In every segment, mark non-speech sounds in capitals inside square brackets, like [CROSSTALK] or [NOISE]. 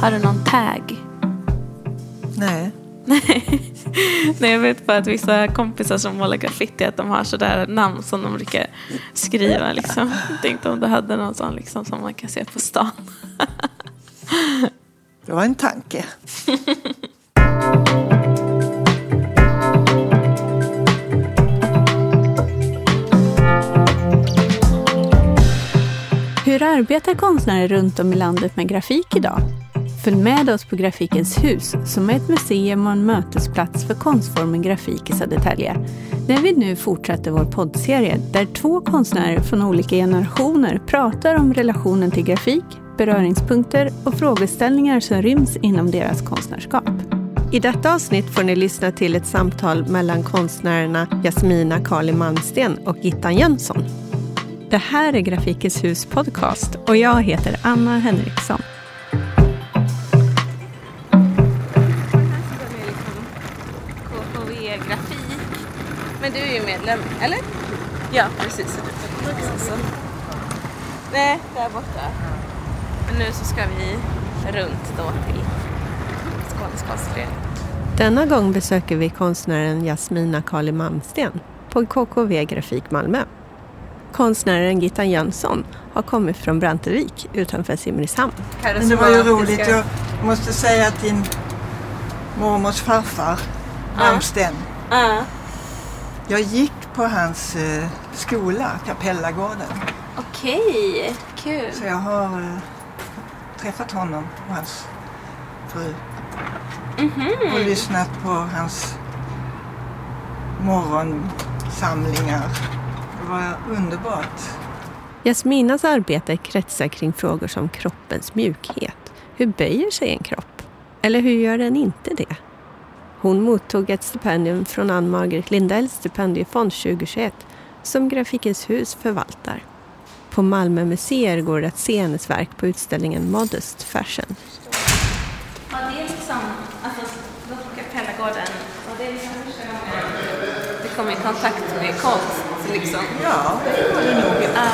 Har du någon tag? Nej. [LAUGHS] Nej, jag vet bara att vissa kompisar som målar graffiti att de har sådär namn som de brukar skriva. Liksom. Jag tänkte om du hade någon sån liksom, som man kan se på stan. [LAUGHS] Det var en tanke. Hur arbetar konstnärer runt om i landet med grafik idag? Följ med oss på Grafikens hus som är ett museum och en mötesplats för konstformen grafik i Södertälje. När vi nu fortsätter vår poddserie där två konstnärer från olika generationer pratar om relationen till grafik, beröringspunkter och frågeställningar som ryms inom deras konstnärskap. I detta avsnitt får ni lyssna till ett samtal mellan konstnärerna Jasmina Kali Malmsten och Gittan Jönsson. Det här är Grafikens hus podcast och jag heter Anna Henriksson. Men du är ju medlem, eller? Ja, precis. Så. Nej, där borta. Men nu så ska vi runt då till Skånes konstförening. Denna gång besöker vi konstnären Jasmina Kali Malmsten på KKV Grafik Malmö. Konstnären Gittan Jönsson har kommit från Brantevik utanför Simrishamn. Men det var ju roligt. Jag måste säga att din mormors farfar, Malmsten, Ja, jag gick på hans eh, skola, Kapellagården. okej. Kul. Så jag har eh, träffat honom och hans fru. Och lyssnat på hans morgonsamlingar. Det var underbart. Jasminas arbete kretsar kring frågor som kroppens mjukhet. Hur böjer sig en kropp? Eller hur gör den inte det? Hon mottog ett stipendium från Ann Margret Lindells stipendiefond 2021 som Grafikens hus förvaltar. På Malmö museer går det att se hennes verk på utställningen Modest Fashion. Ja, det är liksom, alltså, Kapellagården, och det är liksom första gången vi kommer i kontakt med konst, liksom. Ja, det var det nog. Ja.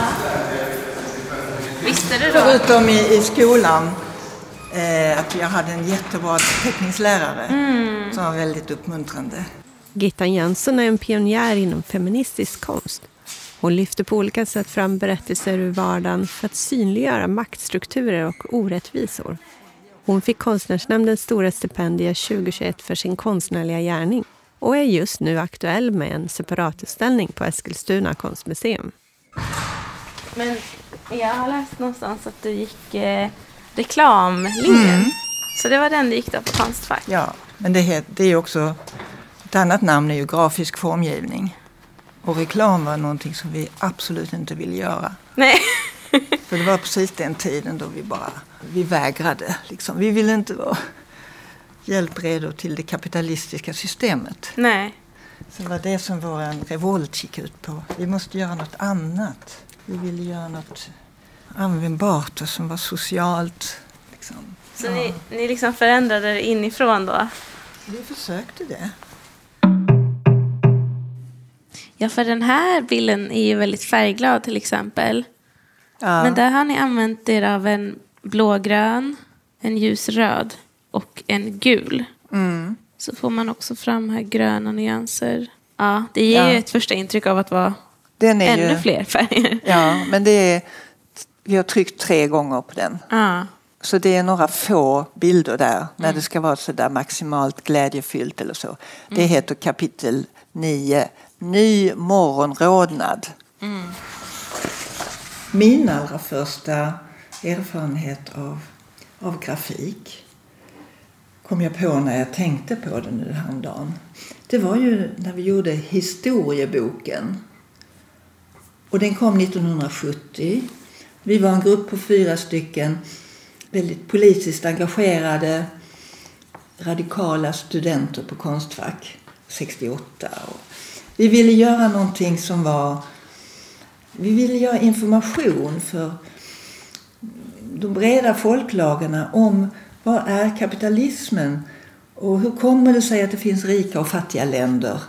Visste du då? Förutom i, i skolan eh, att jag hade en jättebra teckningslärare som var väldigt uppmuntrande. Gittan Jönsson är en pionjär inom feministisk konst. Hon lyfter på olika sätt fram berättelser ur vardagen för att synliggöra maktstrukturer och orättvisor. Hon fick Konstnärsnämndens stora stipendie 2021 för sin konstnärliga gärning och är just nu aktuell med en separatutställning på Eskilstuna konstmuseum. Men jag har läst någonstans att du gick eh, reklamlinjen. Så det var den du gick då på Konstfack? Ja, men det, det är också ett annat namn är ju grafisk formgivning. Och reklam var någonting som vi absolut inte ville göra. Nej. För det var precis den tiden då vi bara vi vägrade. Liksom. Vi ville inte vara hjälpredo till det kapitalistiska systemet. Nej. Så det var det som vår revolt gick ut på. Vi måste göra något annat. Vi ville göra något användbart och som var socialt. Liksom. Så ni, ni liksom förändrade det inifrån då? Vi försökte det. Ja, för den här bilden är ju väldigt färgglad till exempel. Ja. Men där har ni använt er av en blågrön, en ljusröd och en gul. Mm. Så får man också fram här gröna nyanser. Ja, det ger Ja. ju ett första intryck av att vara Den är ännu ju, fler färger. Ja, men det är, vi har tryckt tre gånger på den. Ja. Så det är några få bilder där när det ska vara så där maximalt glädjefyllt eller så. Det heter kapitel 9, Ny morgonrodnad. Min allra första erfarenhet av, av grafik kom jag på när jag tänkte på det nu häromdagen. Det var ju när vi gjorde historieboken. Och den kom 1970. Vi var en grupp på fyra stycken väldigt politiskt engagerade radikala studenter på Konstfack 68. Och vi ville göra någonting som var... Vi ville göra information för de breda folklagren om vad är kapitalismen och hur kommer det sig att det finns rika och fattiga länder.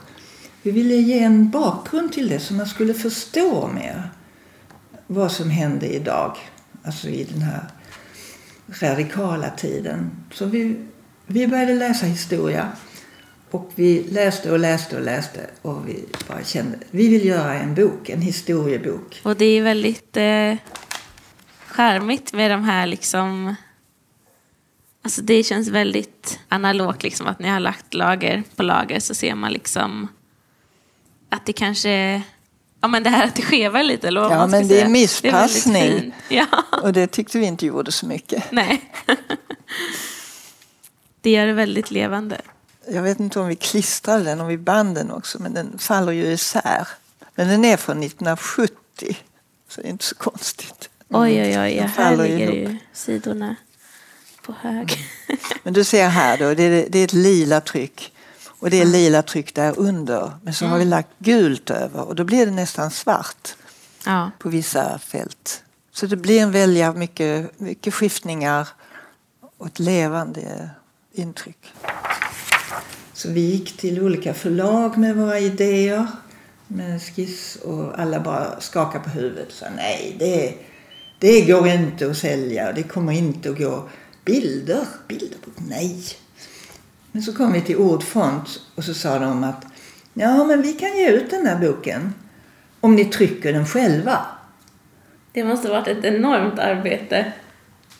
Vi ville ge en bakgrund till det så man skulle förstå mer vad som hände idag. Alltså i den här radikala tiden. Så vi, vi började läsa historia. Och vi läste och läste och läste och vi bara kände vi vill göra en bok, en historiebok. Och det är väldigt eh, charmigt med de här liksom Alltså det känns väldigt analogt liksom att ni har lagt lager på lager så ser man liksom att det kanske Ja men det här att det skevar lite eller vad Ja man men det är säga. missppassning. Det är ja. Och det tyckte vi inte gjorde så mycket. Nej. [LAUGHS] det gör det väldigt levande. Jag vet inte om vi klistrade den, om vi band den också, men den faller ju isär. Men den är från 1970, så det är inte så konstigt. Oj oj oj, ja, Den här faller ligger ihop. ju sidorna på hög. Men du ser här då, det är, det är ett lila tryck. Och det är lila tryck där under. Men så har vi lagt gult över och då blir det nästan svart ja. på vissa fält. Så det blir en välja mycket, mycket skiftningar och ett levande intryck. Så vi gick till olika förlag med våra idéer med skiss och alla bara skakade på huvudet och sa nej, det, det går inte att sälja, det kommer inte att gå. Bilder, bilder, nej. Men så kom vi till Ordfront och så sa de att ja, men vi kan ge ut den här boken om ni trycker den själva. Det måste varit ett enormt arbete.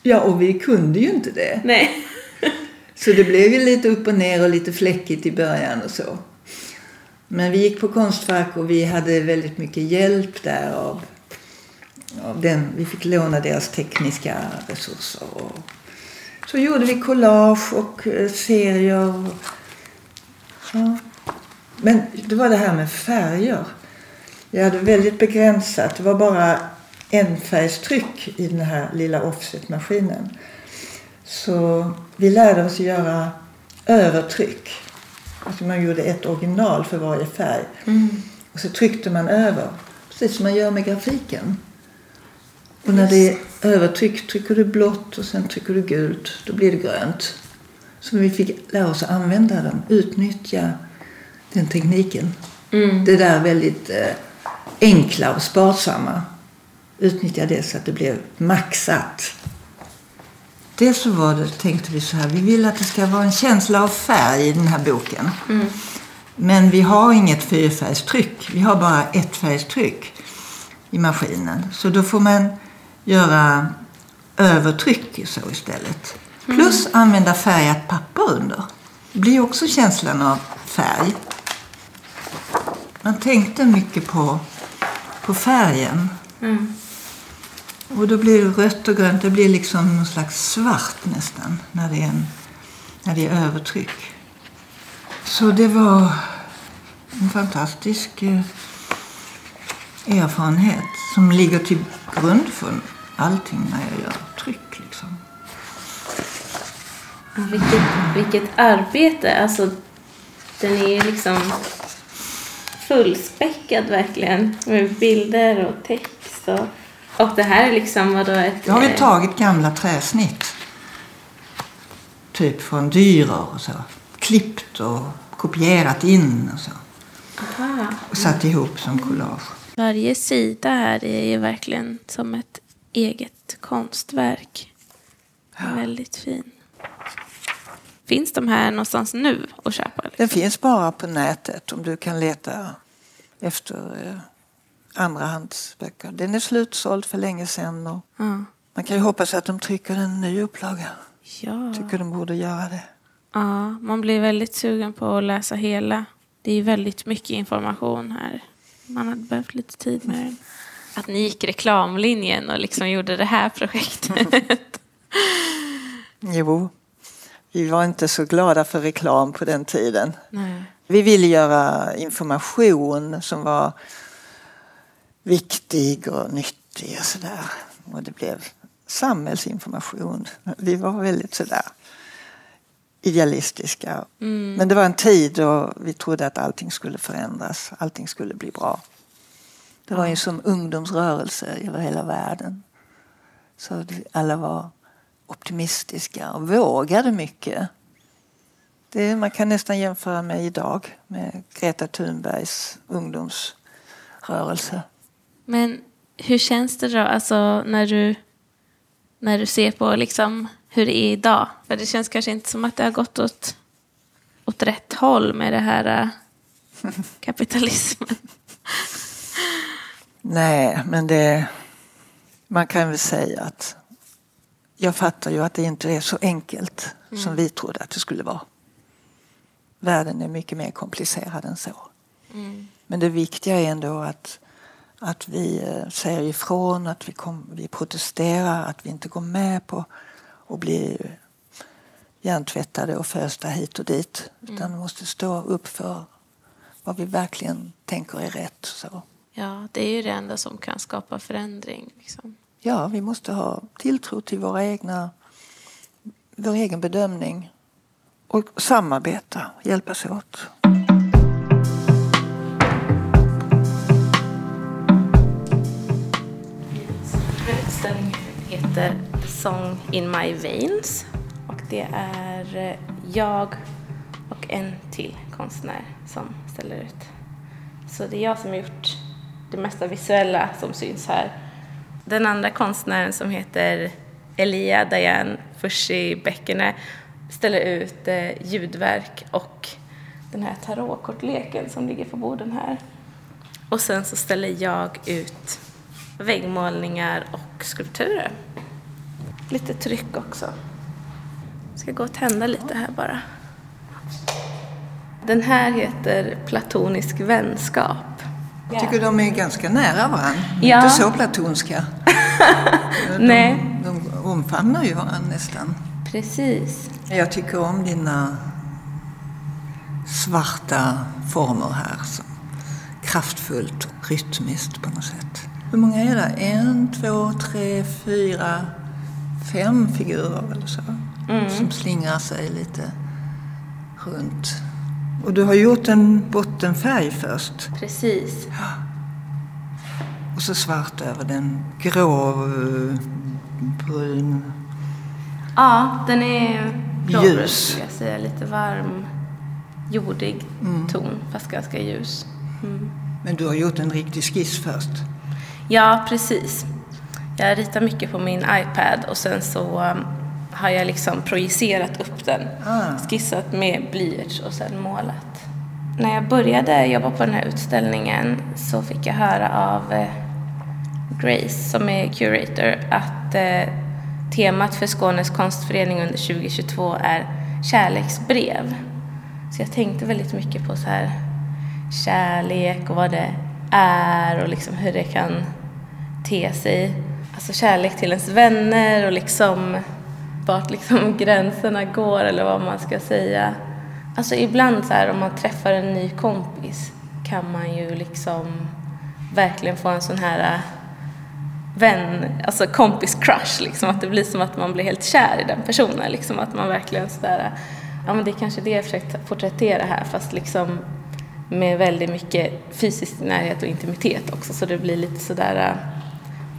Ja, och vi kunde ju inte det. Nej. [LAUGHS] Så det blev ju lite upp och ner och lite fläckigt i början och så. Men vi gick på Konstfack och vi hade väldigt mycket hjälp där av, av den. Vi fick låna deras tekniska resurser. Och så gjorde vi collage och eh, serier. Ja. Men det var det här med färger. Jag hade väldigt begränsat. Det var bara enfärgstryck i den här lilla offsetmaskinen. Så vi lärde oss göra övertryck. Alltså man gjorde ett original för varje färg. Och så tryckte man över. Precis som man gör med grafiken. Och när det är övertryck trycker du blått och sen trycker du gult. Då blir det grönt. Så vi fick lära oss att använda dem. Utnyttja den tekniken. Det där väldigt eh, enkla och sparsamma. Utnyttja det så att det blev maxat. Dels så var det, tänkte vi så här, vi vill att det ska vara en känsla av färg i den här boken. Men vi har inget fyrfärgstryck, vi har bara ett färgstryck i maskinen. Så då får man göra övertryck så istället. Plus använda färgat papper under. Det blir också känslan av färg. Man tänkte mycket på, på färgen. Och då blir det rött och grönt. Det blir liksom någon slags svart nästan när det är, en, när det är övertryck. Så det var en fantastisk eh, erfarenhet som ligger till grund för allting när jag gör tryck. Liksom. Vilket, vilket arbete. Alltså, den är ju liksom fullspäckad verkligen. Med bilder och text. Och, och det här är liksom vadå ett... Då har vi eh, tagit gamla träsnitt. Typ från dyrer och så. Klippt och kopierat in och så. aha. Och satt ihop som collage. Varje sida här är ju verkligen som ett eget konstverk. Väldigt fin. Finns de här någonstans nu att köpa? eller? Den finns bara på nätet om du kan leta efter eh, andrahandsböcker. Den är slutsåld för länge sedan och Ja. man kan ju hoppas att de trycker en ny upplaga. Ja. Tycker de borde göra det. ja, man blir väldigt sugen på att läsa hela. Det är väldigt mycket information här. Man hade behövt lite tid med den. Att ni gick reklamlinjen och liksom gjorde det här projektet. [LAUGHS] Jo, vi var inte så glada för reklam på den tiden. Nej. Vi ville göra information som var viktig och nyttig och sådär. Och det blev samhällsinformation. Vi var väldigt sådär idealistiska. Men det var en tid då vi trodde att allting skulle förändras. Allting skulle bli bra. Det var ju som ungdomsrörelse över hela världen. Så alla var optimistiska och vågade mycket. Det, man kan nästan jämföra med idag med Greta Thunbergs ungdomsrörelse. Men hur känns det då, alltså när du När du ser på liksom hur det är idag. För det känns kanske inte som att det har gått åt, åt rätt håll med det här äh, [LAUGHS] kapitalismen. Nej, men det... Man kan väl säga att jag fattar ju att det inte är så enkelt mm. som vi trodde att det skulle vara. Världen är mycket mer komplicerad än så. Mm. Men det viktiga är ändå att, att vi eh, säger ifrån, att vi, kom, vi protesterar, att vi inte går med på att bli hjärntvättade och fösta hit och dit. Mm. Utan vi måste stå upp för vad vi verkligen tänker är rätt. Så. Ja, det är ju det enda som kan skapa förändring. Liksom. Ja, vi måste ha tilltro till våra egna, vår egen bedömning och samarbeta, hjälpas åt. Utställningen heter Song in my veins och det är eh, jag och en till konstnär som ställer ut. Så det är jag som har gjort det mesta visuella som syns här. Den andra konstnären som heter Elia Diane Fushi Bäckene ställer ut eh, ljudverk och den här tarotkortleken som ligger på borden här. Och sen så ställer jag ut väggmålningar och skulpturer. Lite tryck också. Jag ska gå och tända lite här bara. Den här heter Platonisk vänskap. Jag tycker de är ganska nära varandra. Ja. Inte så platonska. [LAUGHS] de, Nej. De omfamnar ju varandra nästan. Precis. Jag tycker om dina svarta former här. Så kraftfullt rytmiskt på något sätt. Hur många är det? En, två, tre, fyra, fem figurer eller så. Mm. Som slingrar sig lite runt. Och du har gjort en bottenfärg först. Precis. Och så svart över den grå, brun. Ja, den är blåbrun skulle jag säga. Lite varm, jordig mm. ton, fast ganska ljus. Mm. Men du har gjort en riktig skiss först? Ja, precis. Jag ritar mycket på min iPad och sen så har jag liksom projicerat upp den. Ah. Skissat med blyerts och sen målat. När jag började jobba på den här utställningen så fick jag höra av eh, Grace, som är curator, att eh, temat för Skånes konstförening under 2022 är kärleksbrev. Så jag tänkte väldigt mycket på så här kärlek och vad det är och liksom hur det kan te sig. Alltså kärlek till ens vänner och liksom vart liksom [LAUGHS] gränserna går eller vad man ska säga. Alltså ibland så här om man träffar en ny kompis kan man ju liksom verkligen få en sån här äh, vän, alltså kompis-crush liksom. Att det blir som att man blir helt kär i den personen liksom. Att man verkligen sådär, äh, ja men det är kanske det jag försökt porträttera här fast liksom med väldigt mycket fysisk närhet och intimitet också. Så det blir lite sådär, äh,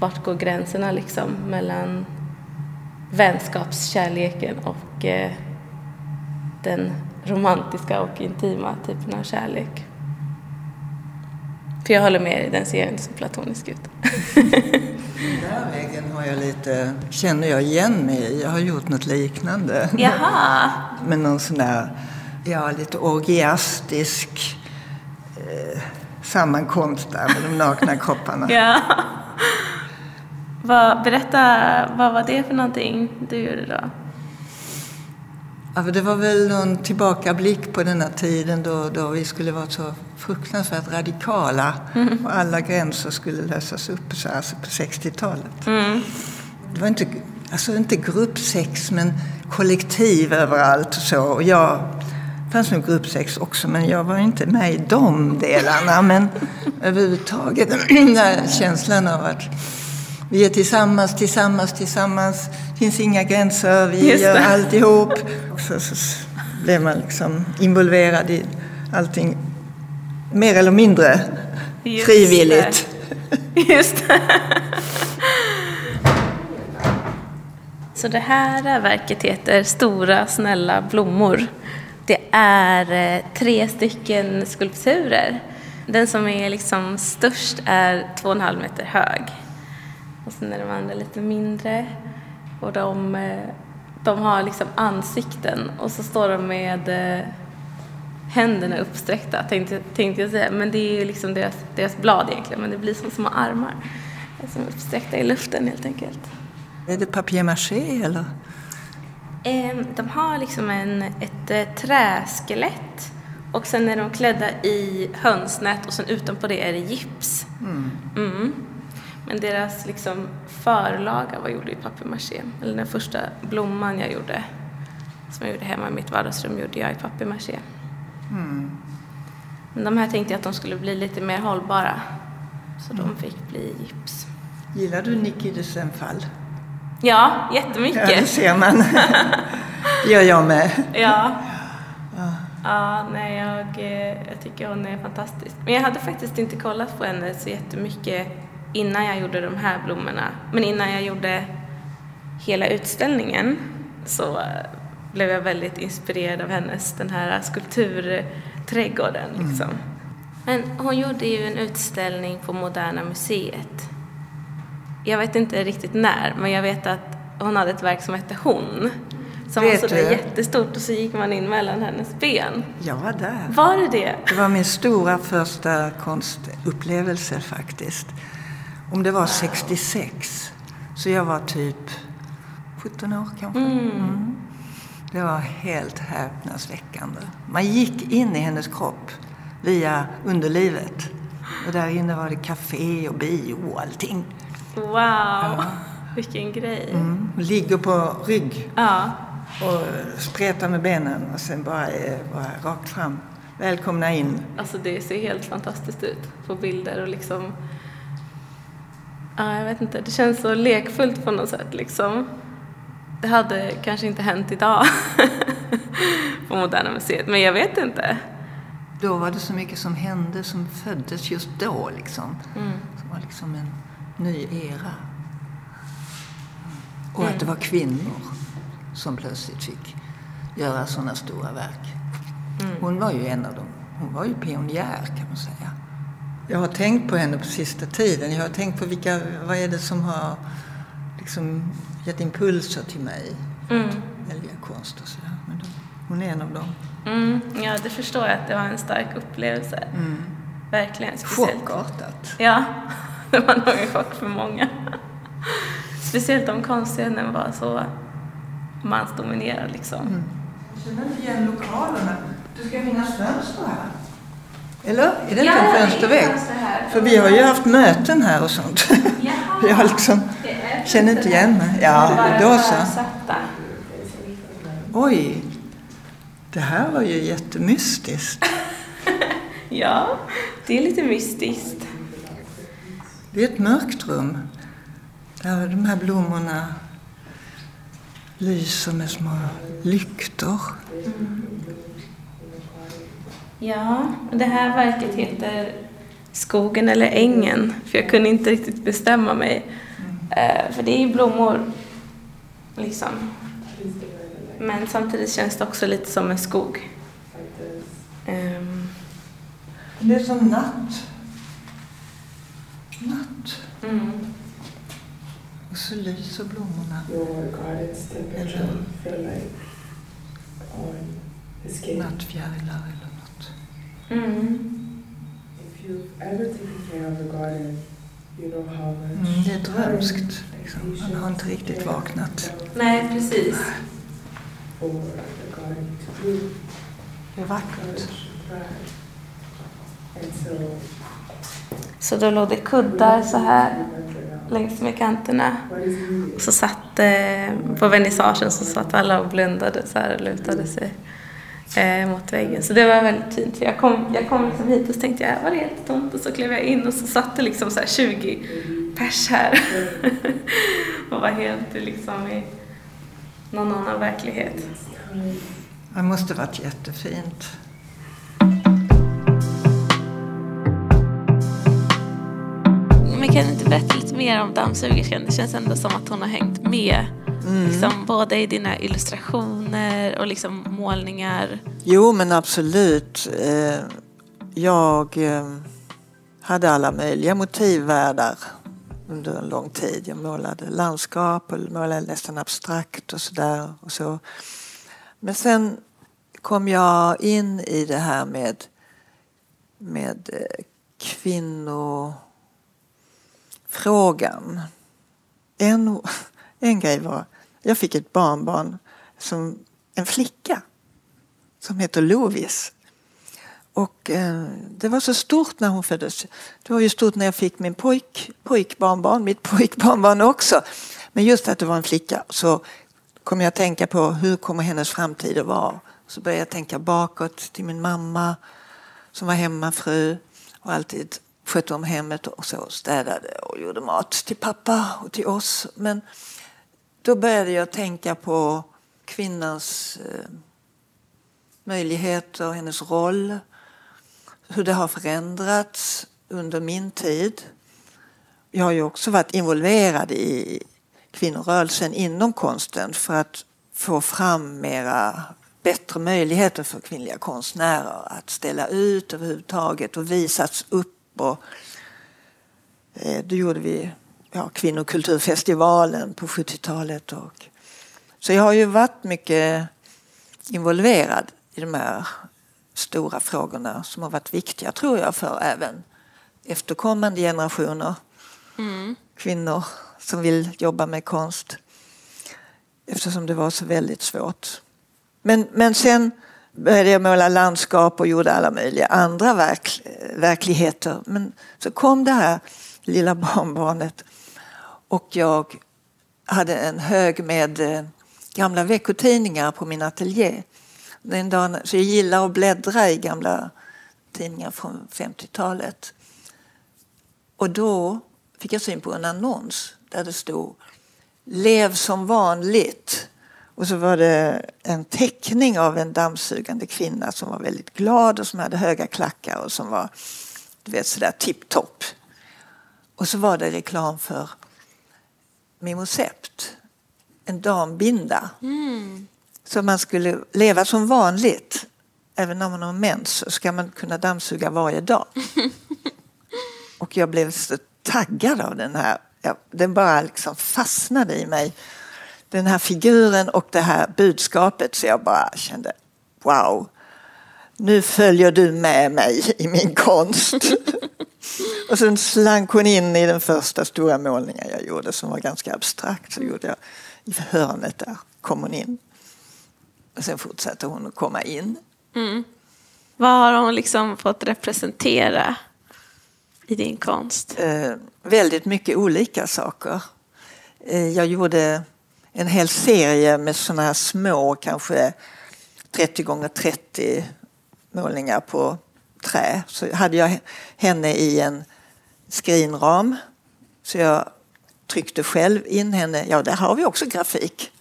vart går gränserna liksom mellan vänskapskärleken och eh, den romantiska och intima typen av kärlek. För jag håller med dig, den ser inte så platonisk ut. Den där väggen har jag lite, känner jag igen mig. Jag har gjort något liknande. Jaha! Med någon sån där, ja lite orgiastisk eh, sammankomst där med de nakna [LAUGHS] kropparna. ja. Vad, berätta, vad var det för någonting du gjorde då? Ja, det var väl någon tillbakablick på den här tiden då, då vi skulle vara så fruktansvärt radikala mm. och alla gränser skulle lösas upp så alltså på 60-talet. Mm. Det var inte, alltså inte gruppsex men kollektiv överallt och så. Och jag, det fanns nog gruppsex också men jag var inte med i de delarna. Men [LAUGHS] överhuvudtaget den där känslan av att vi är tillsammans, tillsammans, tillsammans. Det finns inga gränser, vi gör alltihop. Så, så, så blev man liksom involverad i allting mer eller mindre Just frivilligt. Det. Just det. Så det här verket heter Stora snälla blommor. Det är eh, tre stycken skulpturer. Den som är liksom störst är två och en halv meter hög och sen är de andra lite mindre. Och de, eh, de har liksom ansikten och så står de med eh, händerna uppsträckta tänkte, tänkte jag säga. Men det är ju liksom deras, deras blad egentligen men det blir som små armar. Som är uppsträckta i luften helt enkelt. Är det papier-maché eller? De har liksom en, ett eh, träskelett och sen är de klädda i hönsnät och sen utanpå det är det gips. Mm. Men deras liksom förlaga var gjord i papier-maché. Eller den första blomman jag gjorde, som jag gjorde hemma i mitt vardagsrum, gjorde jag i papier-maché. Men de här tänkte jag att de skulle bli lite mer hållbara. Så de fick bli gips. Gillar du Nicky de Senfall? Ja, Ja, det jättemycket. ser man. det gör jag med. Ja. Ja, nej, jag, eh, jag tycker hon är fantastisk. Men jag hade faktiskt inte kollat på henne så jättemycket innan jag gjorde de här blommorna. Men innan jag gjorde hela utställningen så eh, blev jag väldigt inspirerad av hennes, den här skulpturträdgården liksom. Men hon gjorde ju en utställning på Moderna Museet. Jag vet inte riktigt när, men jag vet att hon hade ett verk som hette Hon. Som Vet var du? jättestort och så gick man in mellan hennes ben. Jag var där. Var det det? Det var min stora första konstupplevelse faktiskt. Om det var 66. Så jag var typ 17 år kanske. Mm. Det var helt häpnadsväckande. Man gick in i hennes kropp via underlivet. Och där inne var det café och bio och allting. Wow, [LAUGHS] vilken grej. Mm. Ligger på rygg Ja, och spretar med benen och sen bara, bara rakt fram. Välkomna in. alltså det ser helt fantastiskt ut på bilder och liksom... Ja, jag vet inte, det känns så lekfullt på något sätt liksom. Det hade kanske inte hänt idag [LAUGHS] på Moderna Museet, men jag vet inte. Då var det så mycket som hände som föddes just då liksom. Mm. Som var liksom en ny era. Och att det var kvinnor som plötsligt fick göra sådana stora verk. Hon var ju en av dem. Hon var ju pionjär kan man säga. Jag har tänkt på henne på sista tiden. Jag har tänkt på vilka, vad är det som har liksom gett impulser till mig. Mm. Välja konst och sådär. Men då, hon är en av dem. Mm, ja, det förstår jag att det var en stark upplevelse. Verkligen. Speciellt. Chockartat. Ja, [LAUGHS] det var nog en chock för många. Speciellt om konstscenen var så mansdominerad liksom. Jag känner inte igen lokalerna. Det ska finnas fönster här. Eller? Är det inte en fönstervägg? För vi har ju haft möten här och sånt. Jag [LAUGHS] har liksom, känner inte igen mig. Ja, då så. Oj, det här var ju jättemystiskt. [LAUGHS] Ja, det är lite mystiskt. Det är ett mörkt rum. Där de här blommorna lyser med små lyktor. Ja, och det här verket heter Skogen eller ängen, för jag kunde inte riktigt bestämma mig. Eh, för det är ju blommor, liksom. Men samtidigt känns det också lite som en skog. Ehm, Det är som natt. Natt. mm. Och så lyser blommorna. your garden's Mm. If you've ever taken care of a garden, you know how much Mm, det är drömskt. Liksom. Man har inte riktigt vaknat. Nej, precis. Det är vackert. Så då låg det kuddar så här längs med kanterna. Och så satt, eh, på vernissagen så satt alla och blundade så här och lutade sig eh, mot väggen. Så det var väldigt fint. För jag kom, jag kom liksom hit och så tänkte jag, var det helt tomt? Och så klev jag in och så satt det liksom så här 20 pers här. [LAUGHS] och var helt liksom i någon annan verklighet. Det måste varit jättefint. Men kan du inte berätta lite mer om dammsugerskan? Det känns ändå som att hon har hängt med. Liksom, både i dina illustrationer och liksom målningar. Jo, men absolut. Eh, Jag eh, hade alla möjliga motivvärldar under en lång tid. Jag målade landskap och målade nästan abstrakt och sådär. Och så. Men sen kom jag in i det här med, med eh, kvinnofrågan. En, en grej var, jag fick ett barnbarn, som en flicka, som heter Lovis. Och eh, det var så stort när hon föddes. Det var ju stort när jag fick min pojk, pojkbarnbarn, mitt pojkbarnbarn också. Men just att det var en flicka så kom jag att tänka på hur kommer hennes framtid att vara. Så började jag tänka bakåt till min mamma som var hemmafru och alltid skötte om hemmet och så städade och gjorde mat till pappa och till oss. Men då började jag tänka på kvinnans eh, möjligheter möjligheter, hennes roll, hur det har förändrats under min tid. Jag har ju också varit involverad i kvinnorörelsen inom konsten för att få fram mera bättre möjligheter för kvinnliga konstnärer att ställa ut överhuvudtaget och visas upp. Och, eh, det gjorde vi ja, kvinnokulturfestivalen på 70-talet. Och, så jag har ju varit mycket involverad i de här stora frågorna som har varit viktiga, tror jag, för även efterkommande generationer mm. kvinnor som vill jobba med konst. Eftersom det var så väldigt svårt. Men, men sen började jag måla landskap och gjorde alla möjliga andra verk, verkligheter. Men så kom det här lilla barnbarnet och jag hade en hög med eh, gamla veckotidningar på min ateljé. Den dagen, så jag gillar att bläddra i gamla tidningar från 50-talet. Och då fick jag syn på en annons där det stod Lev som vanligt. Och så var det en teckning av en dammsugande kvinna som var väldigt glad och som hade höga klackar och som var du vet, sådär tipptopp. Och så var det reklam för Mimosept, en dambinda. Mm. Så man skulle leva som vanligt. Även när man har mens så ska man kunna dammsuga varje dag. [LAUGHS] och jag blev så taggad av den här. Den bara liksom fastnade i mig. Den här figuren och det här budskapet. Så jag bara kände wow. Nu följer du med mig i min konst. [LAUGHS] och sen slank hon in i den första stora målningen jag gjorde som var ganska abstrakt. Så gjorde jag i hörnet där kom hon in. Och sen fortsatte hon att komma in. Mm. Vad har hon liksom fått representera i din konst? Eh, väldigt mycket olika saker. Eh, jag gjorde en hel serie med sådana här små, kanske 30 gånger 30 målningar på trä. Så hade jag henne i en skrinram. Så jag tryckte själv in henne. Ja, där har vi också grafik.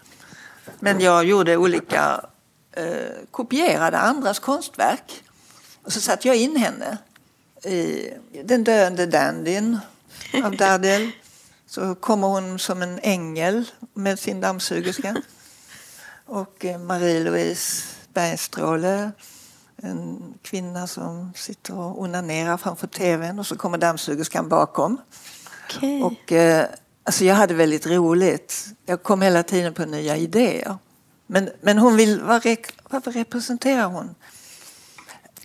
Men jag gjorde olika, eh, kopierade andras konstverk. Och så satte jag in henne i Den döende dandyn av Dardel. Så kommer hon som en ängel med sin dammsugerska. Och eh, Marie-Louise Bergstråle, en kvinna som sitter och onanerar framför tvn och så kommer dammsugerskan bakom. Okay. Och eh, Alltså jag hade väldigt roligt. Jag kom hela tiden på nya idéer. Men, men hon vill, vad, vad representerar hon?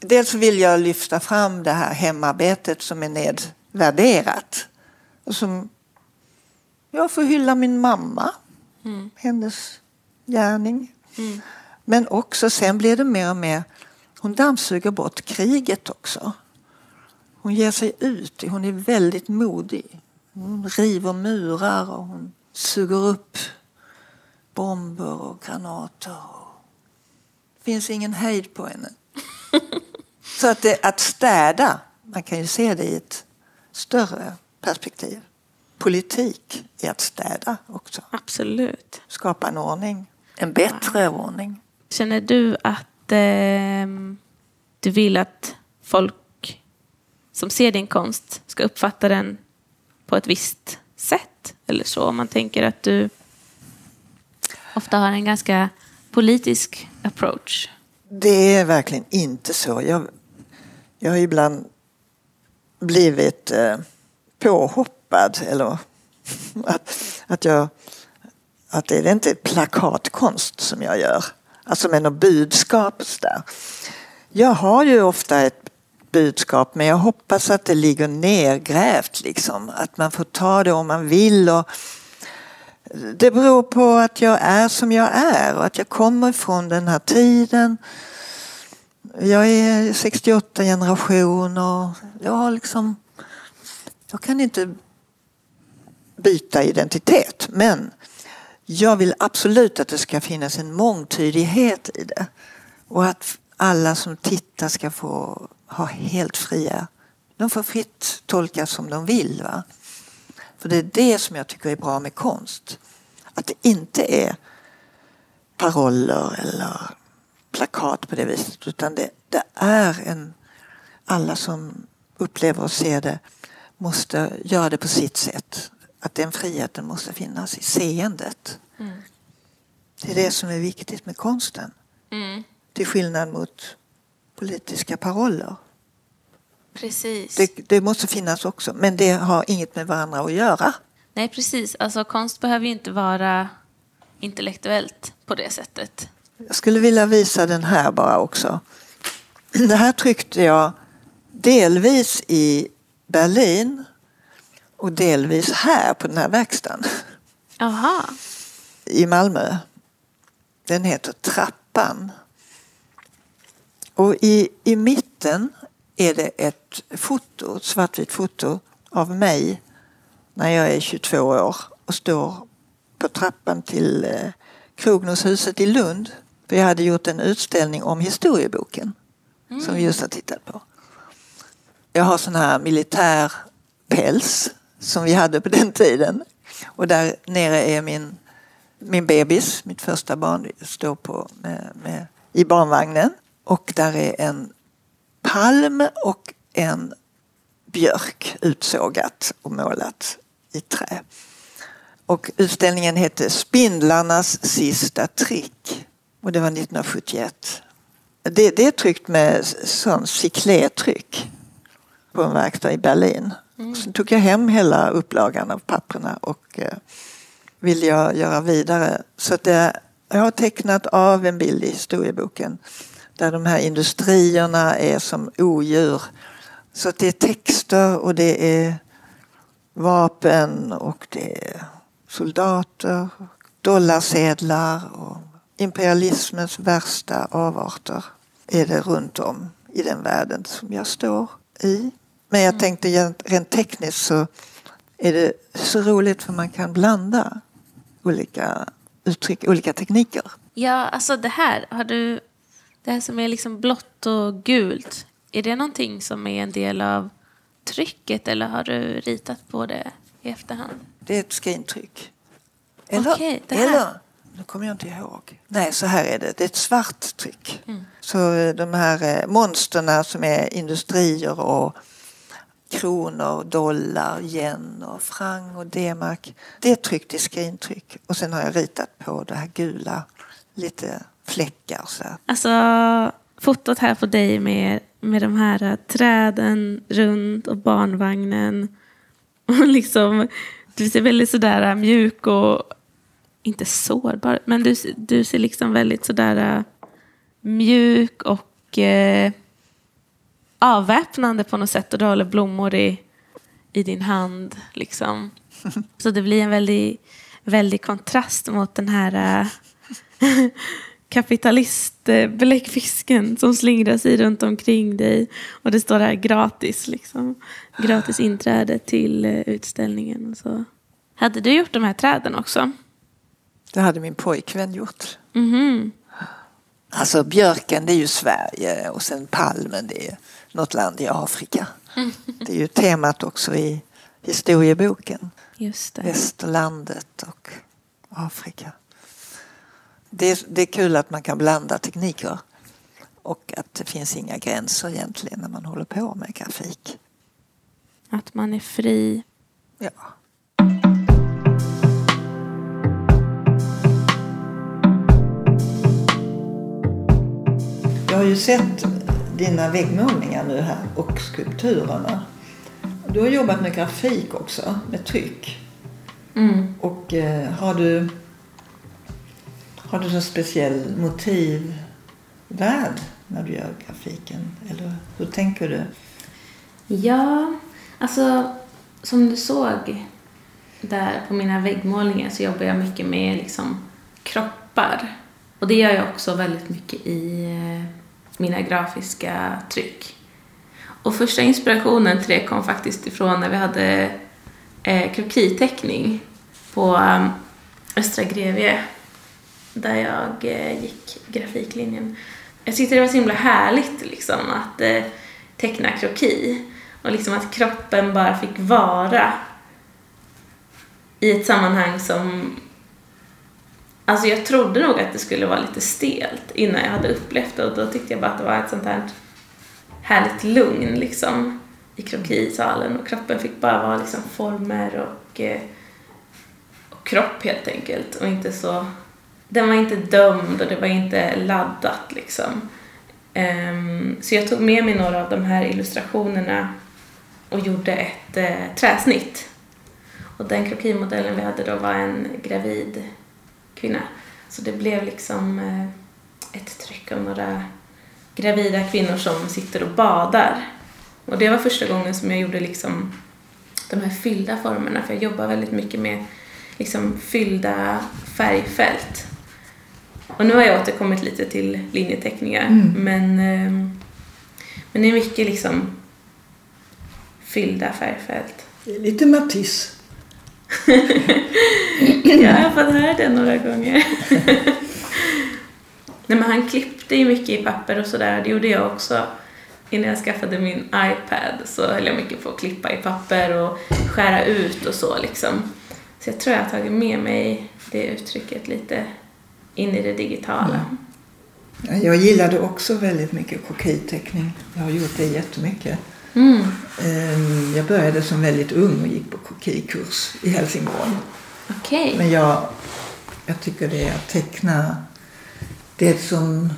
Dels vill jag lyfta fram det här hemarbetet som är nedvärderat. Och som jag får hylla min mamma, mm. hennes gärning. Mm. Men också sen blir det mer och mer, hon dammsuger bort kriget också. Hon ger sig ut, hon är väldigt modig. Hon river murar och hon suger upp bomber och granater. Det finns ingen hejd på henne. [LAUGHS] Så att, det, att städa, man kan ju se det i ett större perspektiv. Politik är att städa också. Absolut. Skapa en ordning. En bättre wow. ordning. Känner du att eh, du vill att folk som ser din konst ska uppfatta den på ett visst sätt eller så. Om man tänker att du ofta har en ganska politisk approach. Det är verkligen inte så. Jag, jag har ibland blivit eh, påhoppad eller [LAUGHS] Att, att, jag, att det är inte plakatkonst som jag gör. Alltså med något budskap. Där. Jag har ju ofta ett budskap men jag hoppas att det ligger nergrävt. Liksom. Att man får ta det om man vill. Och det beror på att jag är som jag är och att jag kommer ifrån den här tiden. Jag är 68 generation och jag har liksom... Jag kan inte byta identitet men jag vill absolut att det ska finnas en mångtydighet i det. Och att alla som tittar ska få ha helt fria... De får fritt tolka som de vill. Va? För det är det som jag tycker är bra med konst. Att det inte är paroller eller plakat på det viset utan det, det är en... Alla som upplever och ser det måste göra det på sitt sätt. Att den friheten måste finnas i seendet. Mm. Det är det som är viktigt med konsten. Mm. Till skillnad mot politiska paroller. Precis. Det, det, måste finnas också, men det har inget med varandra att göra. Nej, precis. Alltså konst behöver ju inte vara intellektuellt på det sättet. Jag skulle vilja visa den här bara också. [CLEARS THROAT] Det här tryckte jag delvis i Berlin och delvis här på den här verkstaden. Aha. I Malmö. Den heter Trappan. Och i, i mitten är det ett foto, ett svartvitt foto av mig när jag är 22 år och står på trappan till eh, Krognoshuset i Lund. För jag hade gjort en utställning om historieboken mm. som vi just har tittat på. Jag har sån här militär päls som vi hade på den tiden. Och där nere är min, min bebis, mitt första barn, står på med, med, i barnvagnen. Och där är en palm och en björk utsågat och målat i trä. Och utställningen hette Spindlarnas sista trick. Och det var 1971. Det, det är tryckt med sån cyclétryck på en verkstad i Berlin. Mm. Sen tog jag hem hela upplagan av papperna och eh, ville jag göra vidare. Så det, jag har tecknat av en bild i historieboken där de här industrierna är som odjur. Så det är texter och det är vapen och det är soldater, dollarsedlar och imperialismens värsta avarter är det runt om i den världen som jag står i. Men jag tänkte rent tekniskt så är det så roligt för man kan blanda olika uttryck, olika tekniker. Ja, alltså det här, har du, det här som är liksom blått och gult, är det någonting som är en del av trycket eller har du ritat på det i efterhand? Det är ett skrintryck. Eller, okay, eller nu kommer jag inte ihåg. Nej, så här är det. Det är ett svart tryck. Mm. Så eh, de här eh, monsterna som är industrier och kronor, dollar, yen och franc och D-mark. Det är tryckt i skrintryck och sen har jag ritat på det här gula, lite fläckar. Så här. Alltså fotot här på dig med, med de här eh, träden runt och barnvagnen. [LAUGHS] Och liksom, du ser väldigt sådär eh, mjuk och inte sårbar, men du, du ser liksom väldigt sådär eh, mjuk och eh, avväpnande på något sätt och du håller blommor i, i din hand. Liksom. [LAUGHS] Så det blir en väldig, väldig kontrast mot den här äh, [LAUGHS] kapitalistbläckfisken som slingrar sig runt omkring dig. Och det står här gratis, liksom. gratis inträde till äh, utställningen. Och så. Hade du gjort de här träden också? Det hade min pojkvän gjort. Mm -hmm. Alltså björken det är ju Sverige och sen palmen det är något land i Afrika. Det är ju temat också i historieboken. Just det. Västerlandet och Afrika. Det är, det är kul att man kan blanda tekniker och att det finns inga gränser egentligen när man håller på med grafik. Att man är fri. Ja. Jag har ju sett dina väggmålningar nu här och skulpturerna. Du har jobbat med grafik också, med tryck. Mm. Och eh, har du har du någon speciell motivvärld när du gör grafiken? Eller hur tänker du? Ja, alltså som du såg där på mina väggmålningar så jobbar jag mycket med liksom kroppar. Och det gör jag också väldigt mycket i eh, mina grafiska tryck. Och första inspirationen till det kom faktiskt ifrån när vi hade eh, krokiteckning på um, Östra Grevie där jag eh, gick grafiklinjen. Jag tyckte det var så himla härligt liksom att eh, teckna kroki och liksom att kroppen bara fick vara i ett sammanhang som Alltså jag trodde nog att det skulle vara lite stelt innan jag hade upplevt det och då tyckte jag bara att det var ett sånt här härligt lugn liksom i krokisalen och kroppen fick bara vara liksom former och, eh, och kropp helt enkelt och inte så den var inte dömd och det var inte laddat liksom. Um, så jag tog med mig några av de här illustrationerna och gjorde ett eh, träsnitt. Och den krokimodellen vi hade då var en gravid kvinna. Så det blev liksom eh, ett tryck av några gravida kvinnor som sitter och badar. Och det var första gången som jag gjorde liksom de här fyllda formerna för jag jobbar väldigt mycket med liksom fyllda färgfält. Och nu har jag återkommit lite till linjeteckningar men, eh, men det är mycket liksom fyllda färgfält. Det är lite Matisse. [LAUGHS] Jag har fått höra det några gånger. [LAUGHS] Nej men han klippte ju mycket i papper och sådär. Det gjorde jag också. Innan jag skaffade min iPad så höll jag mycket på att klippa i papper och skära ut och så liksom. Så jag tror jag har tagit med mig det uttrycket lite in i det digitala. Mm. Jag gillade också väldigt mycket krokiteckning. Jag har gjort det jättemycket. Mm. Ehm, Jag började som väldigt ung och gick på krokikurs i Helsingborg. Okej. Men jag, jag tycker det är att teckna det som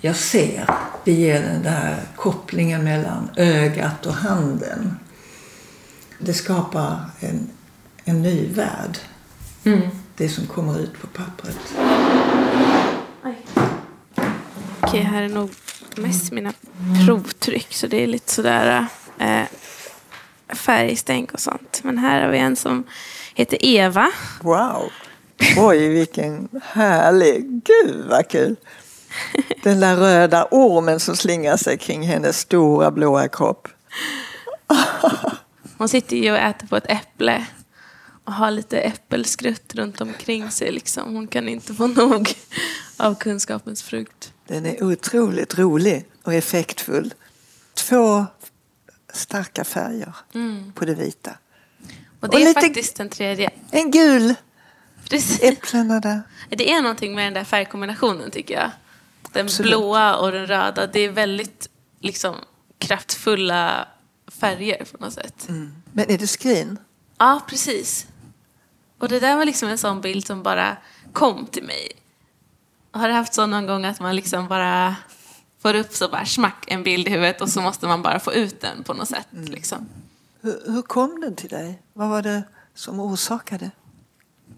jag ser. Det ger den där kopplingen mellan ögat och handen. Det skapar en, en ny värld. Mm. Det som kommer ut på pappret. Okej, här är nog mest mina provtryck så det är lite sådär eh, färgstänk och sånt. Men här har vi en som heter Eva. Wow! Oj, vilken härlig... Gud, vad kul! Den där röda ormen som slingar sig kring hennes stora blåa kropp. [LAUGHS] Hon sitter ju och äter på ett äpple och har lite äppelskrutt runt omkring sig. Liksom. Hon kan inte få nog av kunskapens frukt. Den är otroligt rolig och effektfull. Två starka färger på det vita. Och det Och är lite- faktiskt den tredje. En gul, Precis. äpplena där. [LAUGHS] Det är någonting med den där färgkombinationen tycker jag. Den Absolut. blåa och den röda. Det är väldigt liksom, kraftfulla färger på något sätt. Men är det skrin? Ja, precis. Och det där var liksom en sån bild som bara kom till mig. Har du haft så någon gång att man liksom bara får upp så bara smack en bild i huvudet och så måste man bara få ut den på något sätt liksom. Hur, hur kom den till dig? Vad var det som orsakade?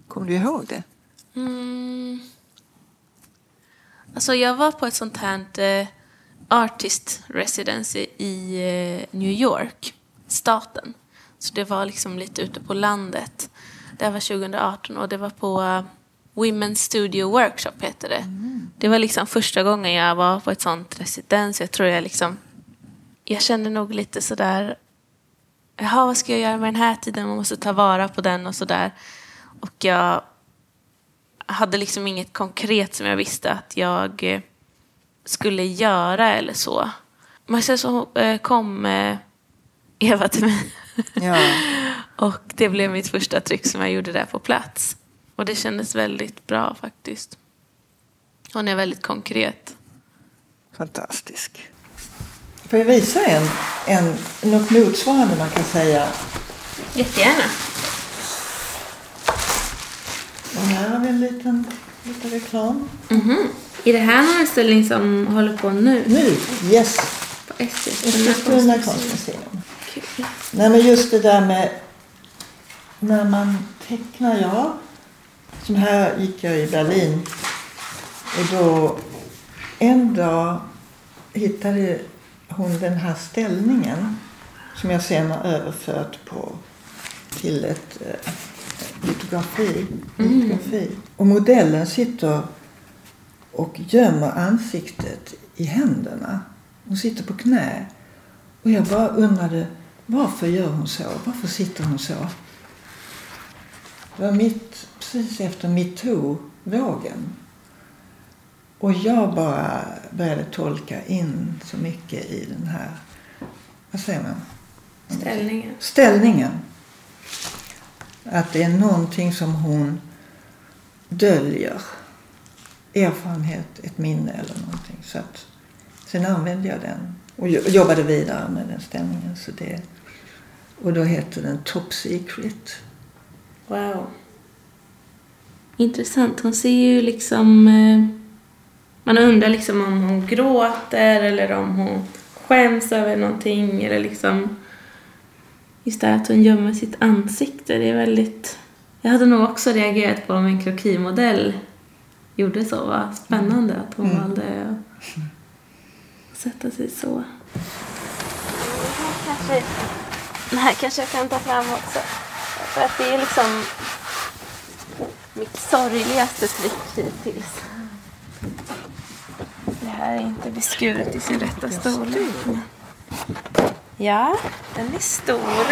Kommer du ihåg det? Mm. Alltså jag var på ett sånt här eh, artist residency i eh, New York, staten. Så det var liksom lite ute på landet. Det var 2018 och det var på Women's Studio Workshop heter det. Det var liksom första gången jag var på ett sånt residens. Jag tror jag liksom, jag kände nog lite sådär, jaha vad ska jag göra med den här tiden? Man måste ta vara på den och sådär. Och jag hade liksom inget konkret som jag visste att jag eh, skulle göra eller så. Men sen så eh, kom eh, Eva till mig Ja. [LAUGHS] och det blev mitt första tryck som jag gjorde där på plats. Och det kändes väldigt bra faktiskt. Hon är väldigt konkret. Fantastisk. Får jag visa en, en, något motsvarande man kan säga? Jättegärna. Och här har vi en liten, liten reklam. Mhm. Är det här någon utställning som håller på nu? Nu, yes! På Eskilstuna konstmuseum. Kul. Nej men just det där med när man tecknar, ja. Som här gick jag i Berlin. Och då en dag hittade hon den här ställningen som jag sen har överfört på, till ett eh, litografi. litografi. Och modellen sitter och gömmer ansiktet i händerna. Hon sitter på knä. Och jag bara undrade, varför gör hon så? Varför sitter hon så? Det var mitt, precis efter metoo-vågen. Och jag bara började tolka in så mycket i den här, vad säger man? Ställningen. Ställningen. Att det är någonting som hon döljer. Erfarenhet, ett minne eller någonting. Så att, sen använde jag den och jo- jobbade vidare med den ställningen. Så det, och då heter den Top Secret. Wow. Intressant. Hon ser ju liksom... eh, Man undrar liksom om hon gråter eller om hon skäms över någonting eller liksom... Just det här att hon gömmer sitt ansikte. Det är väldigt... Jag hade nog också reagerat på om en krokimodell gjorde så. Vad spännande att hon Mm. valde att sätta sig så. Kanske, den här kanske jag kan ta fram också. För att det är liksom mitt sorgligaste tryck hittills. Det här är inte beskuret i sin rätta storlek. Ja, den är stor.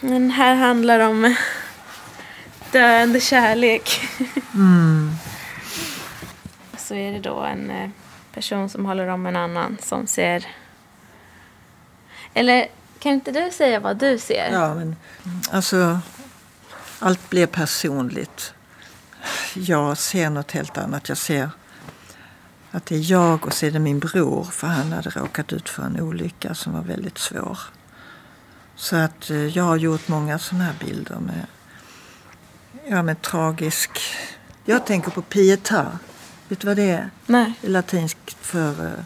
Den här handlar om döende kärlek. Så är det då en eh, person som håller om en annan som ser... Eller kan inte du säga vad du ser? Ja, men alltså allt blir personligt. Jag ser något helt annat. Jag ser att det är jag och så är det min bror för han hade råkat ut för en olycka som var väldigt svår. Så att eh, jag har gjort många sådana här bilder med, ja, med tragisk... Jag tänker på pietà. Vet du vad det är? Nej. Det är latinskt för eh,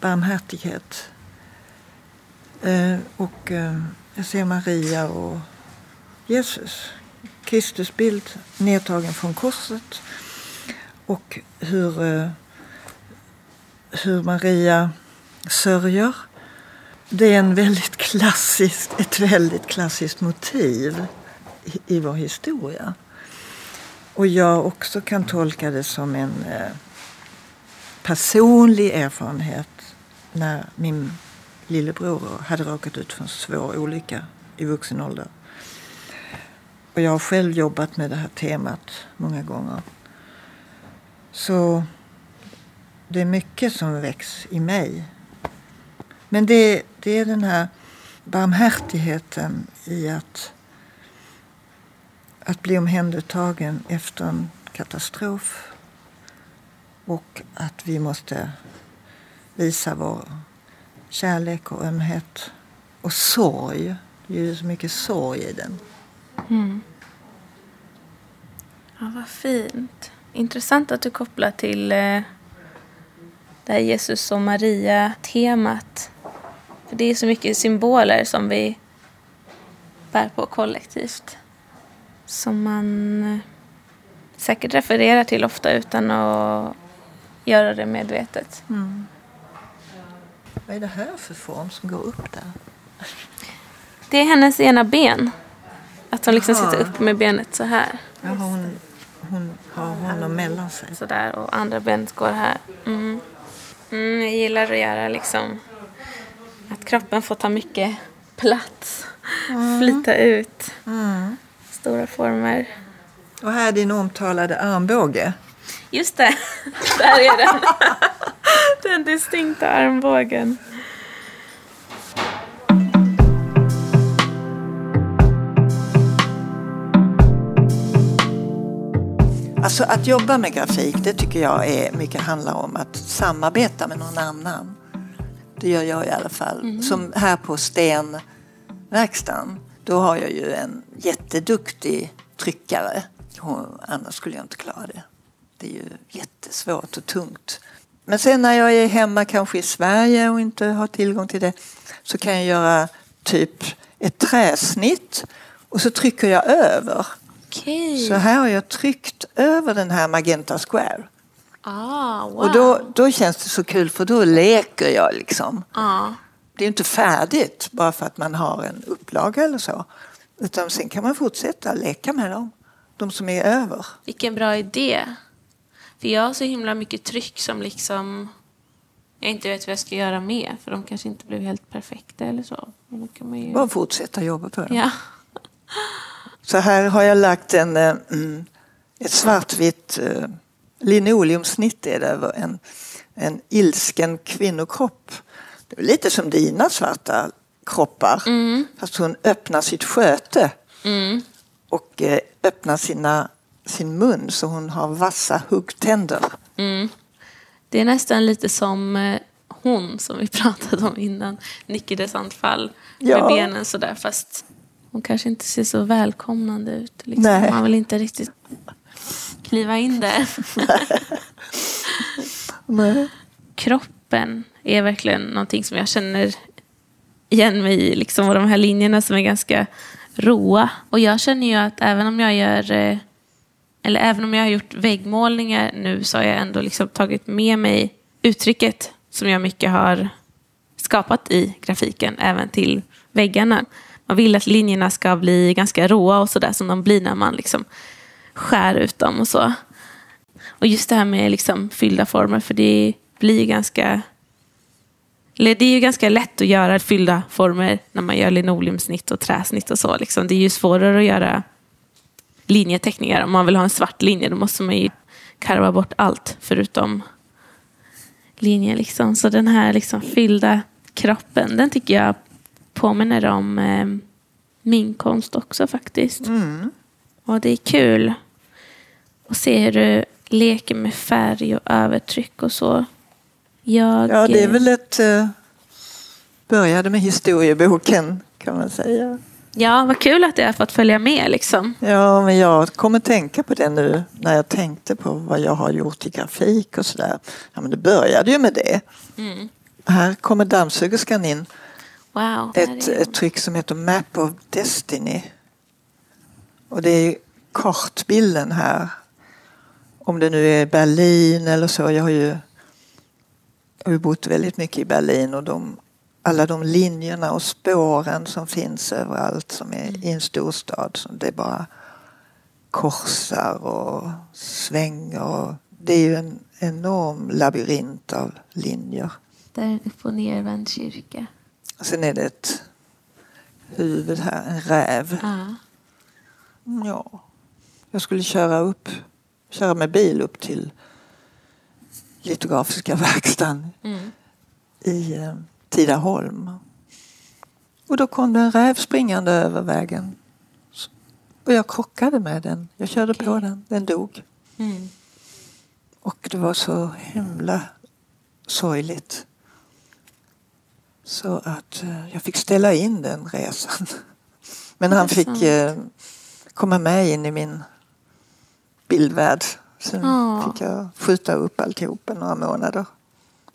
barmhärtighet. Eh, och eh, jag ser Maria och Jesus. Kristusbild nedtagen från korset. Och hur, eh, hur Maria sörjer. Det är en väldigt klassisk, ett väldigt klassiskt motiv i, i vår historia. Och jag också kan tolka det som en eh, personlig erfarenhet när min lillebror hade råkat ut för en svår olycka i vuxen ålder. Och jag har själv jobbat med det här temat många gånger. Så det är mycket som väcks i mig. Men det, det är den här barmhärtigheten i att, att bli omhändertagen efter en katastrof. Och att vi måste visa vår kärlek och ömhet. Och sorg. Det är ju så mycket sorg i den. Mm. Ja, vad fint. Intressant att du kopplar till eh, det här Jesus och Maria-temat. För det är så mycket symboler som vi bär på kollektivt. Som man eh, säkert refererar till ofta utan att göra det medvetet. Vad är det här för form som går upp där? Det är hennes ena ben. Att hon liksom Jaha. sitter upp med benet så här. Ja, hon, hon har honom mellan sig. Sådär och andra benet går här. Mm. Mm, jag gillar att göra liksom att kroppen får ta mycket plats. Flyta ut. Stora former. Och här är din omtalade armbåge. Just det, [LAUGHS] där är den. [LAUGHS] Den distinkta armbågen. Alltså att jobba med grafik, det tycker jag är mycket handlar om att samarbeta med någon annan. Det gör jag i alla fall. Som här på Stenverkstan, då har jag ju en jätteduktig tryckare. Och annars skulle jag inte klara det. Det är ju jättesvårt och tungt. Men sen när jag är hemma kanske i Sverige och inte har tillgång till det så kan jag göra typ ett träsnitt och så trycker jag över. Okej. Så här har jag tryckt över den här Magenta Square. Ah, wow. Och då, då känns det så kul för då leker jag liksom. Ja. Det är inte färdigt bara för att man har en upplaga eller så. Utan sen kan man fortsätta leka med dem. De som är över. Vilken bra idé. För jag har så himla mycket tryck som liksom jag inte vet vad jag ska göra med. För de kanske inte blev helt perfekta eller så. Men då kan man ju... Bara fortsätta jobba på dem. Ja. [LAUGHS] Så här har jag lagt en, eh, mm, ett svartvitt eh, linoleumsnitt är det över en, en ilsken kvinnokropp. Det är lite som dina svarta kroppar. Fast hon öppnar sitt sköte och eh, öppnar sina, sin mun så hon har vassa huggtänder. Det är nästan lite som eh, hon som vi [LAUGHS] pratade om innan. Nicky de Sandfall. Ja. Med benen sådär. Fast hon kanske inte ser så välkomnande ut. Liksom. Nej. Man vill inte riktigt kliva in där. [LAUGHS] Kroppen är verkligen någonting som jag känner igen mig i. Liksom, och de här linjerna som är ganska roa. Och jag känner ju att även om jag gör eh, eller även om jag har gjort väggmålningar nu så har jag ändå liksom tagit med mig uttrycket som jag mycket har skapat i grafiken även till väggarna. Man vill att linjerna ska bli ganska råa och sådär som de blir när man liksom skär ut dem och så. Och just det här med liksom fyllda former för det blir ganska eller det är ju ganska lätt att göra fyllda former när man gör linoleumsnitt och träsnitt och så. Liksom. Det är ju svårare att göra linjeteckningar. Om man vill ha en svart linje då måste man ju karva bort allt förutom linjer. Liksom. Så den här liksom fyllda kroppen, den tycker jag påminner om eh, min konst också faktiskt. Och det är kul att se hur du leker med färg och övertryck och så. Jag, Ja, det är eh, väl ett... Eh, började med historieboken kan man säga. Ja, vad kul att jag har fått följa med liksom. Ja, men jag kommer tänka på det nu när jag tänkte på vad jag har gjort i grafik och sådär. Ja, men det började ju med det. Här kommer dammsugerskan in. Wow. Ett, ett tryck som heter Map of Destiny. Och det är kartbilden här. Om det nu är Berlin eller så. Jag har ju, jag har bott väldigt mycket i Berlin och de, alla de linjerna och spåren som finns överallt som är i en storstad. Som det bara korsar och svänger. Och det är ju en enorm labyrint av linjer. Där är en upp och nervänd kyrka. Och sen är det ett huvud här, en räv. Ja. Ja, jag skulle köra upp, köra med bil upp till litografiska [LAUGHS] verkstaden Mm. i eh, Tidaholm. Och då kom det en räv springande över vägen. Och jag krockade med den. Jag körde på Okej. den. Den dog. Mm. Och det var så himla sorgligt. Så att eh, jag fick ställa in den resan. [LAUGHS] Men han fick eh, komma med in i min bildvärld. Sen Ja. fick jag skjuta upp alltihopa några månader.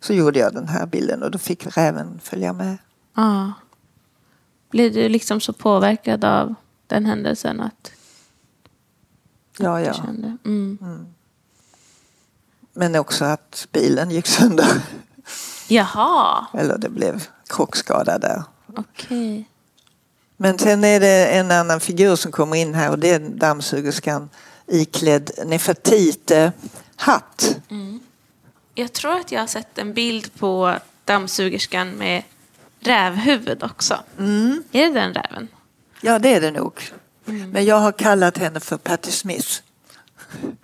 Så gjorde jag den här bilden och då fick räven följa med. Ja. Blev du liksom så påverkad av den händelsen att Ja, ja. kände? Mm. Men också att bilen gick sönder. Jaha, Eller det blev krockskada där. okej. Men sen är det en annan figur som kommer in här och det är dammsugerskan iklädd Nefertite-hatt. Jag tror att jag har sett en bild på dammsugerskan med rävhuvud också. Mm. Är det den räven? Ja, det är det nog. Men jag har kallat henne för Patti Smith.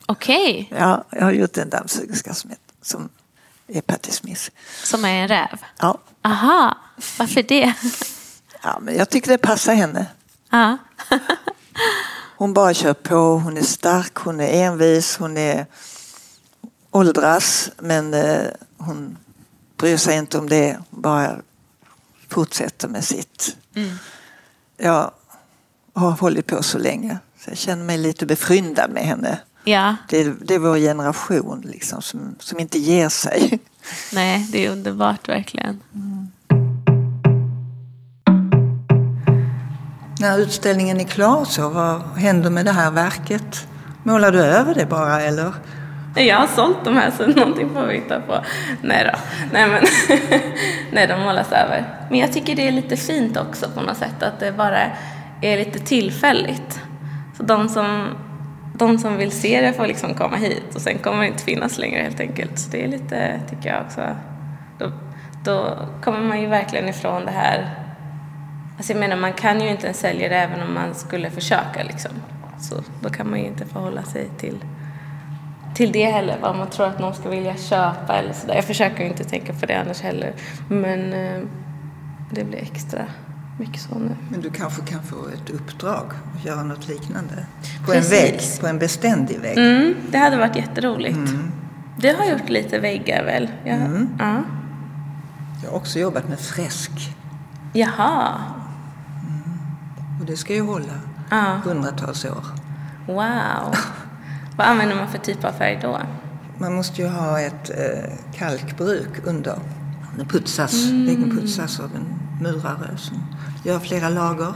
Okej, Ja, jag har gjort en dammsugerska som, som är Patti Smith. som är en räv. Ja. Aha, varför det? ja, men jag tycker det passar henne. Ja. Hon bara kör på, hon är stark, hon är envis, hon är åldras men eh, hon bryr sig inte om det. Hon bara fortsätter med sitt. Jag har hållit på så länge så jag känner mig lite befryndad med henne. ja, Det, det är vår generation liksom, som, som inte ger sig. [LAUGHS] nej, det är underbart verkligen. när utställningen är klar så, vad händer med det här verket? Målar du över det bara eller? Jag har sålt de här så någonting får vi hitta på. Nej då. Nej men, [LAUGHS] nej de målas över. Men jag tycker det är lite fint också på något sätt att det bara är lite tillfälligt. Så de som, de som vill se det får liksom komma hit och sen kommer det inte finnas längre helt enkelt. Så det är lite, tycker jag också, då, då kommer man ju verkligen ifrån det här Alltså jag menar, man kan ju inte ens sälja det även om man skulle försöka liksom. Så då kan man ju inte förhålla sig till, till det heller, vad man tror att någon ska vilja köpa eller sådär. Jag försöker ju inte tänka på det annars heller. Men eh, det blir extra mycket så nu. Men du kanske kan få ett uppdrag att göra något liknande? På en vägg, på en beständig vägg? Mm, det hade varit jätteroligt. Det har gjort lite väggar väl? Jag, Mm. ja. Jag har också jobbat med fresk Jaha. och det ska ju hålla Ja. hundratals år. Wow. Vad använder man för typ av färg då? Man måste ju ha ett eh, kalkbruk under. Det putsas, väggen putsas av en murare som gör flera lager.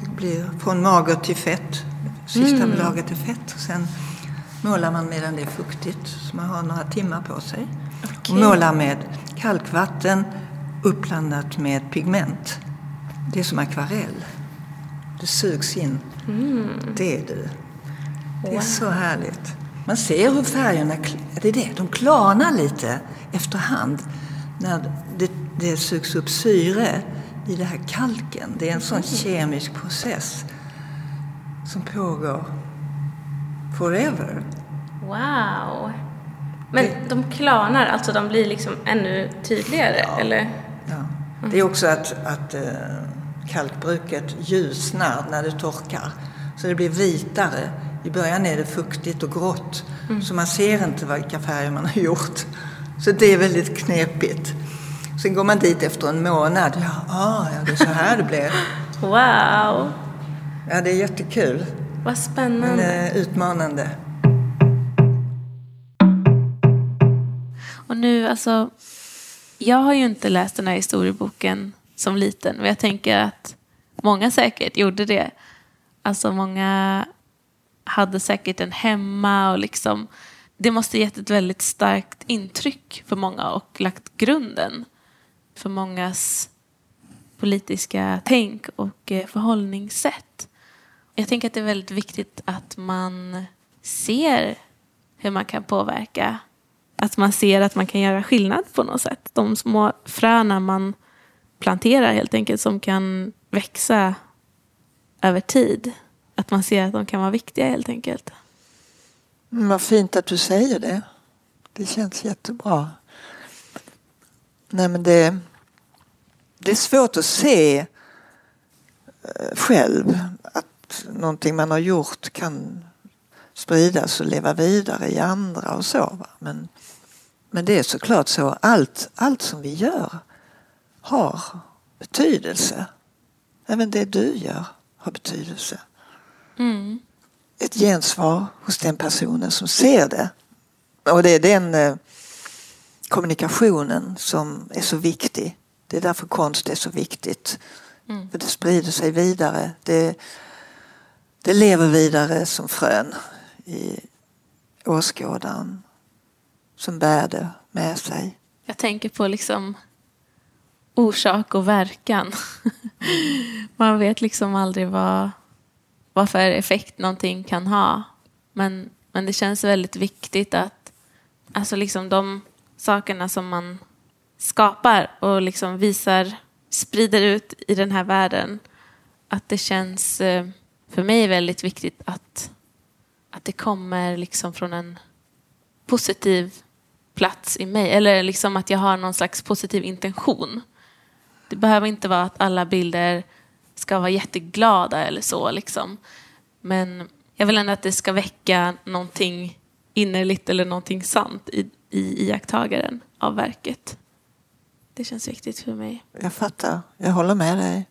Det blir från mager till fett. Sista lagret är fett. Sen målar man medan det är fuktigt, så man har några timmar på sig. Och målar med kalkvatten uppblandat med pigment. Det är som akvarell. Det sugs in. Det är du. Det är så härligt. Man ser hur färgerna, det är det, de klarnar lite efterhand när det, det sugs upp syre i det här kalken. Det är en sån kemisk process som pågår forever. Wow. Men de klarnar, alltså de blir liksom ännu tydligare, eller? Ja. Det är också att, att eh, kalkbruket ljusnar när det torkar. Så det blir vitare. I början är det fuktigt och grått. Så man ser inte vilka färger man har gjort. Så det är väldigt knepigt. Sen går man dit efter en månad. Ja, ah, ja det är så här det blev. [LAUGHS] Wow. Ja, det är jättekul. Vad Men spännande. eh, utmanande. Och nu, alltså, jag har ju inte läst den här historieboken som liten, men jag tänker att många säkert gjorde det. Alltså många hade säkert en hemma och liksom, det måste gett ett väldigt starkt intryck för många och lagt grunden för mångas politiska tänk och eh, förhållningssätt. Jag tänker att det är väldigt viktigt att man ser hur man kan påverka. Att man ser att man kan göra skillnad på något sätt. De små fröna man planterar helt enkelt som kan växa över tid. Att man ser att de kan vara viktiga helt enkelt. Mm, vad fint att du säger det. Det känns jättebra. Nej, men det, det är svårt att se eh, själv att någonting man har gjort kan spridas och leva vidare i andra och så. Men, men det är såklart så. Allt, allt som vi gör har betydelse. Även det du gör har betydelse ett gensvar hos den personen som ser det. Och det är den eh, kommunikationen som är så viktig. Det är därför konst är så viktigt. För det sprider sig vidare. Det, det lever vidare som frön i åskådaren som bär det med sig. Jag tänker på liksom orsak och verkan. Man vet liksom aldrig vad, vad för effekt någonting kan ha. Men, men det känns väldigt viktigt att alltså liksom de sakerna som man skapar och liksom visar, sprider ut i den här världen. Att det känns eh, för mig väldigt viktigt att, att det kommer liksom från en positiv plats i mig. Eller liksom att jag har någon slags positiv intention. Det behöver inte vara att alla bilder ska vara jätteglada eller så. Liksom. Men jag vill ändå att det ska väcka någonting innerligt eller någonting sant i, i iakttagaren av verket. Det känns viktigt för mig. Jag fattar, jag håller med dig.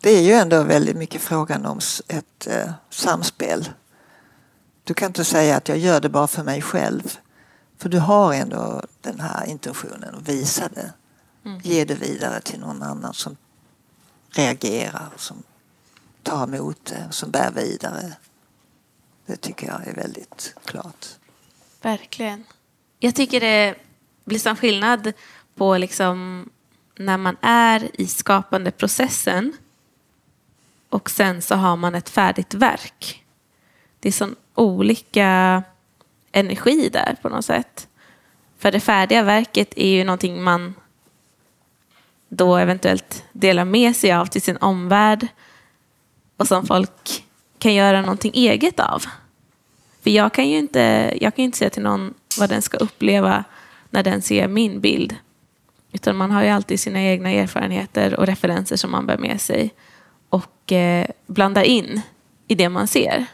Det är ju ändå väldigt mycket frågan om ett eh, samspel. Du kan inte säga att jag gör det bara för mig själv. För du har ändå den här intentionen att visa det. Ge det vidare till någon annan som reagerar, som tar emot det, som bär vidare. Det tycker jag är väldigt klart. Verkligen. Jag tycker det blir sån skillnad på liksom när man är i skapande processen och sen så har man ett färdigt verk. Det är sån olika energi där på något sätt. För det färdiga verket är ju någonting man då eventuellt delar med sig av till sin omvärld och som folk kan göra någonting eget av. För jag kan ju inte, jag kan inte säga till någon vad den ska uppleva när den ser min bild. Utan man har ju alltid sina egna erfarenheter och referenser som man bär med sig och eh, blandar in i det man ser.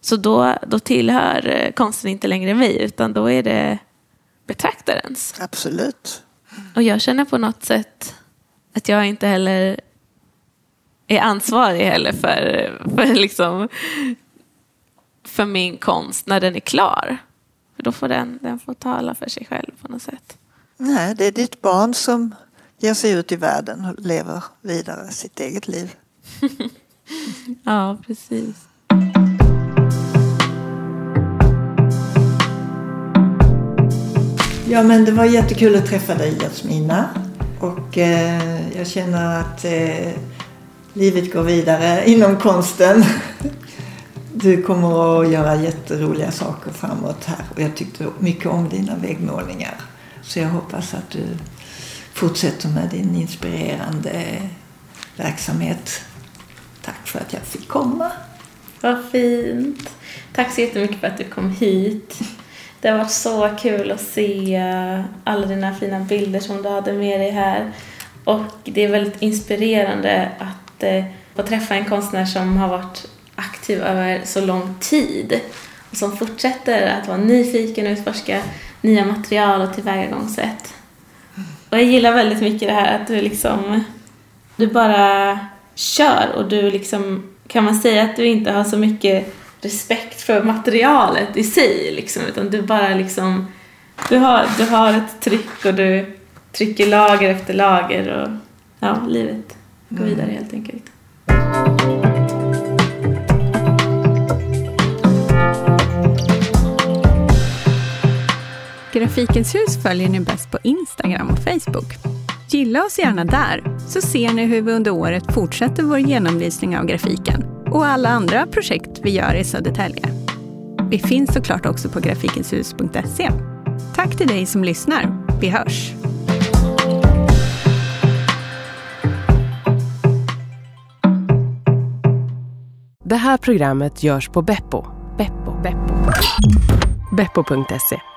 Så då, då tillhör eh, konsten inte längre mig utan då är det betraktarens. Absolut. Och jag känner på något sätt att jag inte heller är ansvarig heller för, för, liksom, för min konst när den är klar. För då får den, den får tala för sig själv på något sätt. Nej, det är ditt barn som ger sig ut i världen och lever vidare sitt eget liv. [LAUGHS] ja, precis. Ja, men det var jättekul att träffa dig Jasmina. Och eh, jag känner att eh, livet går vidare inom konsten. [LAUGHS] Du kommer att göra jätteroliga saker framåt här och jag tyckte mycket om dina väggmålningar. Så jag hoppas att du fortsätter med din inspirerande verksamhet. Tack för att jag fick komma. Vad fint. Tack så jättemycket för att du kom hit. Det har varit så kul att se eh, alla dina fina bilder som du hade med dig här. Och det är väldigt inspirerande att eh, få träffa en konstnär som har varit aktiv över så lång tid och som fortsätter att vara nyfiken och utforska nya material och tillvägagångssätt. Och jag gillar väldigt mycket det här att du liksom, du bara kör och du liksom, kan man säga att du inte har så mycket respekt för materialet i sig liksom, utan du bara liksom, du har, du har ett tryck och du trycker lager efter lager och ja, livet går vidare helt enkelt. Grafikens hus följer ni bäst på Instagram och Facebook. Gilla oss gärna där, så ser ni hur vi under året fortsätter vår genomlysning av grafiken och alla andra projekt vi gör i Södertälje. Vi finns såklart också på grafikenshus.se. Tack till dig som lyssnar. Vi hörs! Det här programmet görs på Beppo. Beppo. Beppo. Beppo.se